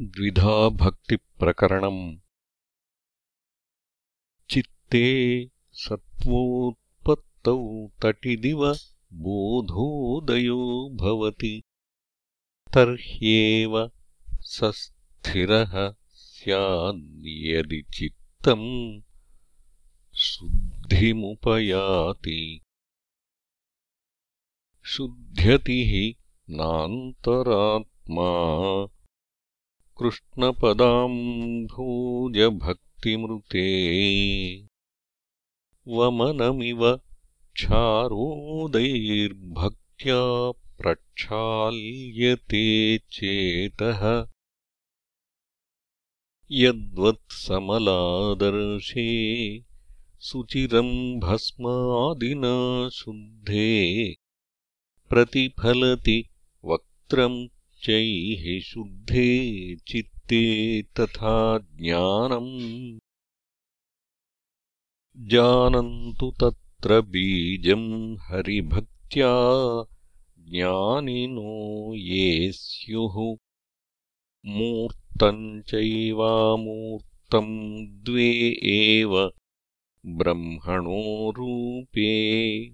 द्विधा भक्तिप्रकरणम् चित्ते सत्त्वोत्पत्तौ तटिदिव बोधोदयो भवति। तर्ह्येव स स्थिरः स्याद्यदि चित्तम् शुद्धिमुपयाति। शुध्यतिः नान्तरात्मा कृष्णपदाम्भोजभक्तिमृते वमनमिव क्षारोदैर्भक्त्या प्रक्षाल्यते चेतः। यद्वत्समलादर्शे सुचिरम् भस्मादिना शुद्धे प्रतिफलति वक्त्रम् शुद्धे चित्ते तथा ज्ञानम्। जानन्तु तत्र बीजम् हरिभक्त्या ज्ञानिनो ये स्युः। मूर्तम् चैवामूर्तम् द्वे एव ब्रह्मणो रूपे।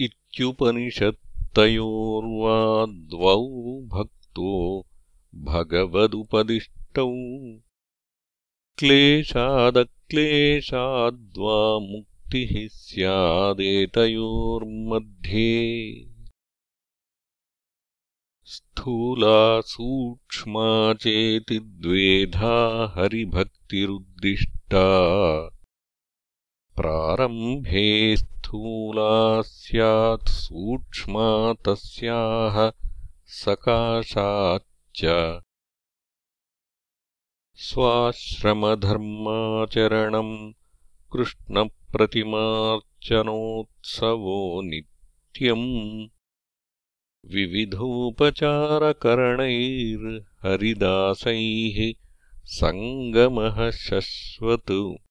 इत्युपनिषत् तयोर्वा द्वौ भक्तो भगवदुपदिष्टौ। क्लेशादक्लेशाद्वा मुक्तिः स्यादेतयोर्मध्ये। स्थूला सूक्ष्मा चेति द्वेधा हरिभक्तिरुद्दिष्टा। प्रारम्भे स्थूला स्यात् सूक्ष्मा तस्याः सकाशाच्च। स्वाश्रमधर्माचरणम् कृष्णप्रतिमार्चनोत्सवो नित्यम्। विविधोपचारकरणैर्हरिदासैः सङ्गमः शश्वत्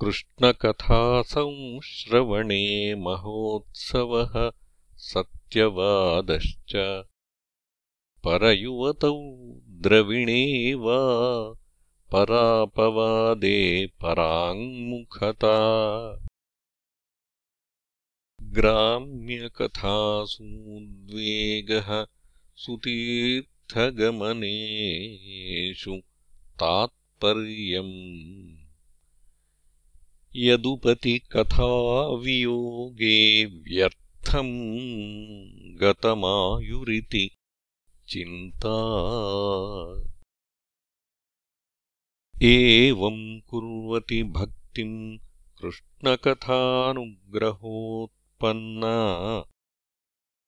कृष्णकथासंश्रवणे महोत्सवः सत्यवादश्च। परयुवतौ द्रविणे वा परापवादे पराङ्मुखता। ग्राम्यकथासूद्वेगः सुतीर्थगमनेषु तात्पर्यम् यदुपतिकथावियोगे व्यर्थम् गतमायुरिति चिन्ता। एवम् कुर्वति भक्तिम् कृष्णकथानुग्रहोत्पन्ना।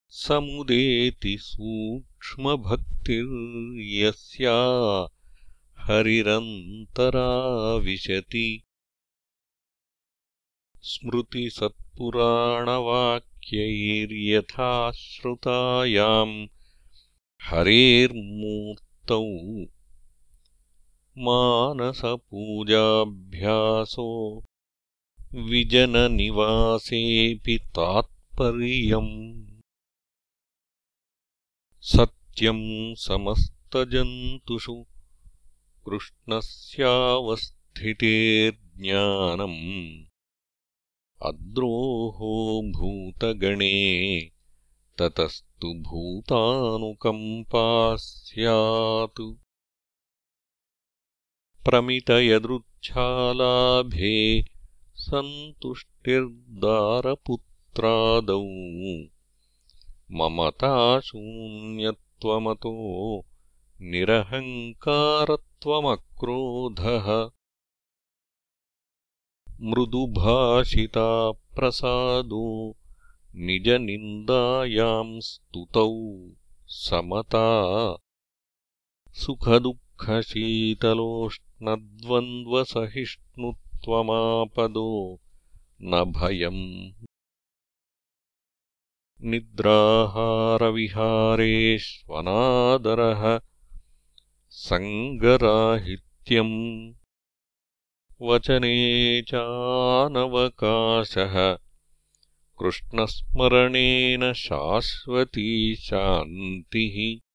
समुदेति सूक्ष्मभक्तिर्यस्या हरिरन्तराविशति स्मृतिसत्पुराणवाक्यैर्यथाश्रुतायाम् हरेर्मूर्तौ मानसपूजाभ्यासो विजननिवासेऽपि तात्पर्यम् सत्यम् समस्तजन्तुषु कृष्णस्यावस्थितेर्ज्ञानम् अद्रोहो भूतगणे ततस्तु भूतानुकम्पा स्यात् प्रमितयदृच्छालाभे सन्तुष्टिर्दारपुत्रादौ। ममताशून्यत्वमतो निरहङ्कारत्वमक्रोधः मृदुभाषिताप्रसादो निजनिन्दायाम् स्तुतौ समता। सुखदुःखशीतलोष्णद्वन्द्वसहिष्णुत्वमापदो। न भयम्। निद्राहारविहारेष्वनादरः। सङ्गराहित्यम् वचने चानवकाशः। कृष्णस्मरणेन शाश्वती शान्तिः।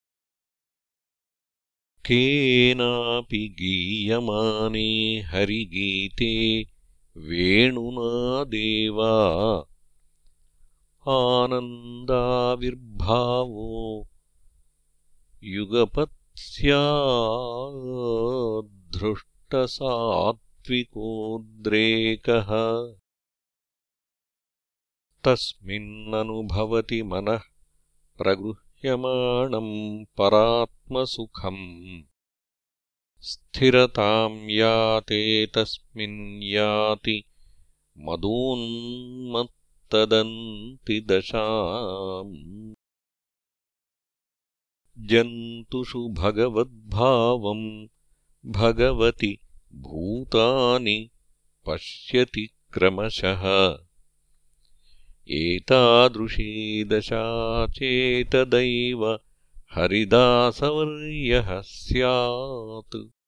केनापि गीयमाने हरिगीते वेणुना देवा। आनन्दाविर्भावो युगपत्स्याद्धृष्टसात्विकोद्रेकः तस्मिन्ननुभवति मनः प्रगृह्यमाणम् परात्मसुखम्। स्थिरताम् याते तस्मिन् याति मदोन्मत्तदन्तिदशाम् जन्तुषु भगवद्भावम् भगवति भूतानि पश्यति क्रमशः। एतादृशी दशा चेतदैव हरिदासवर्यः स्यात्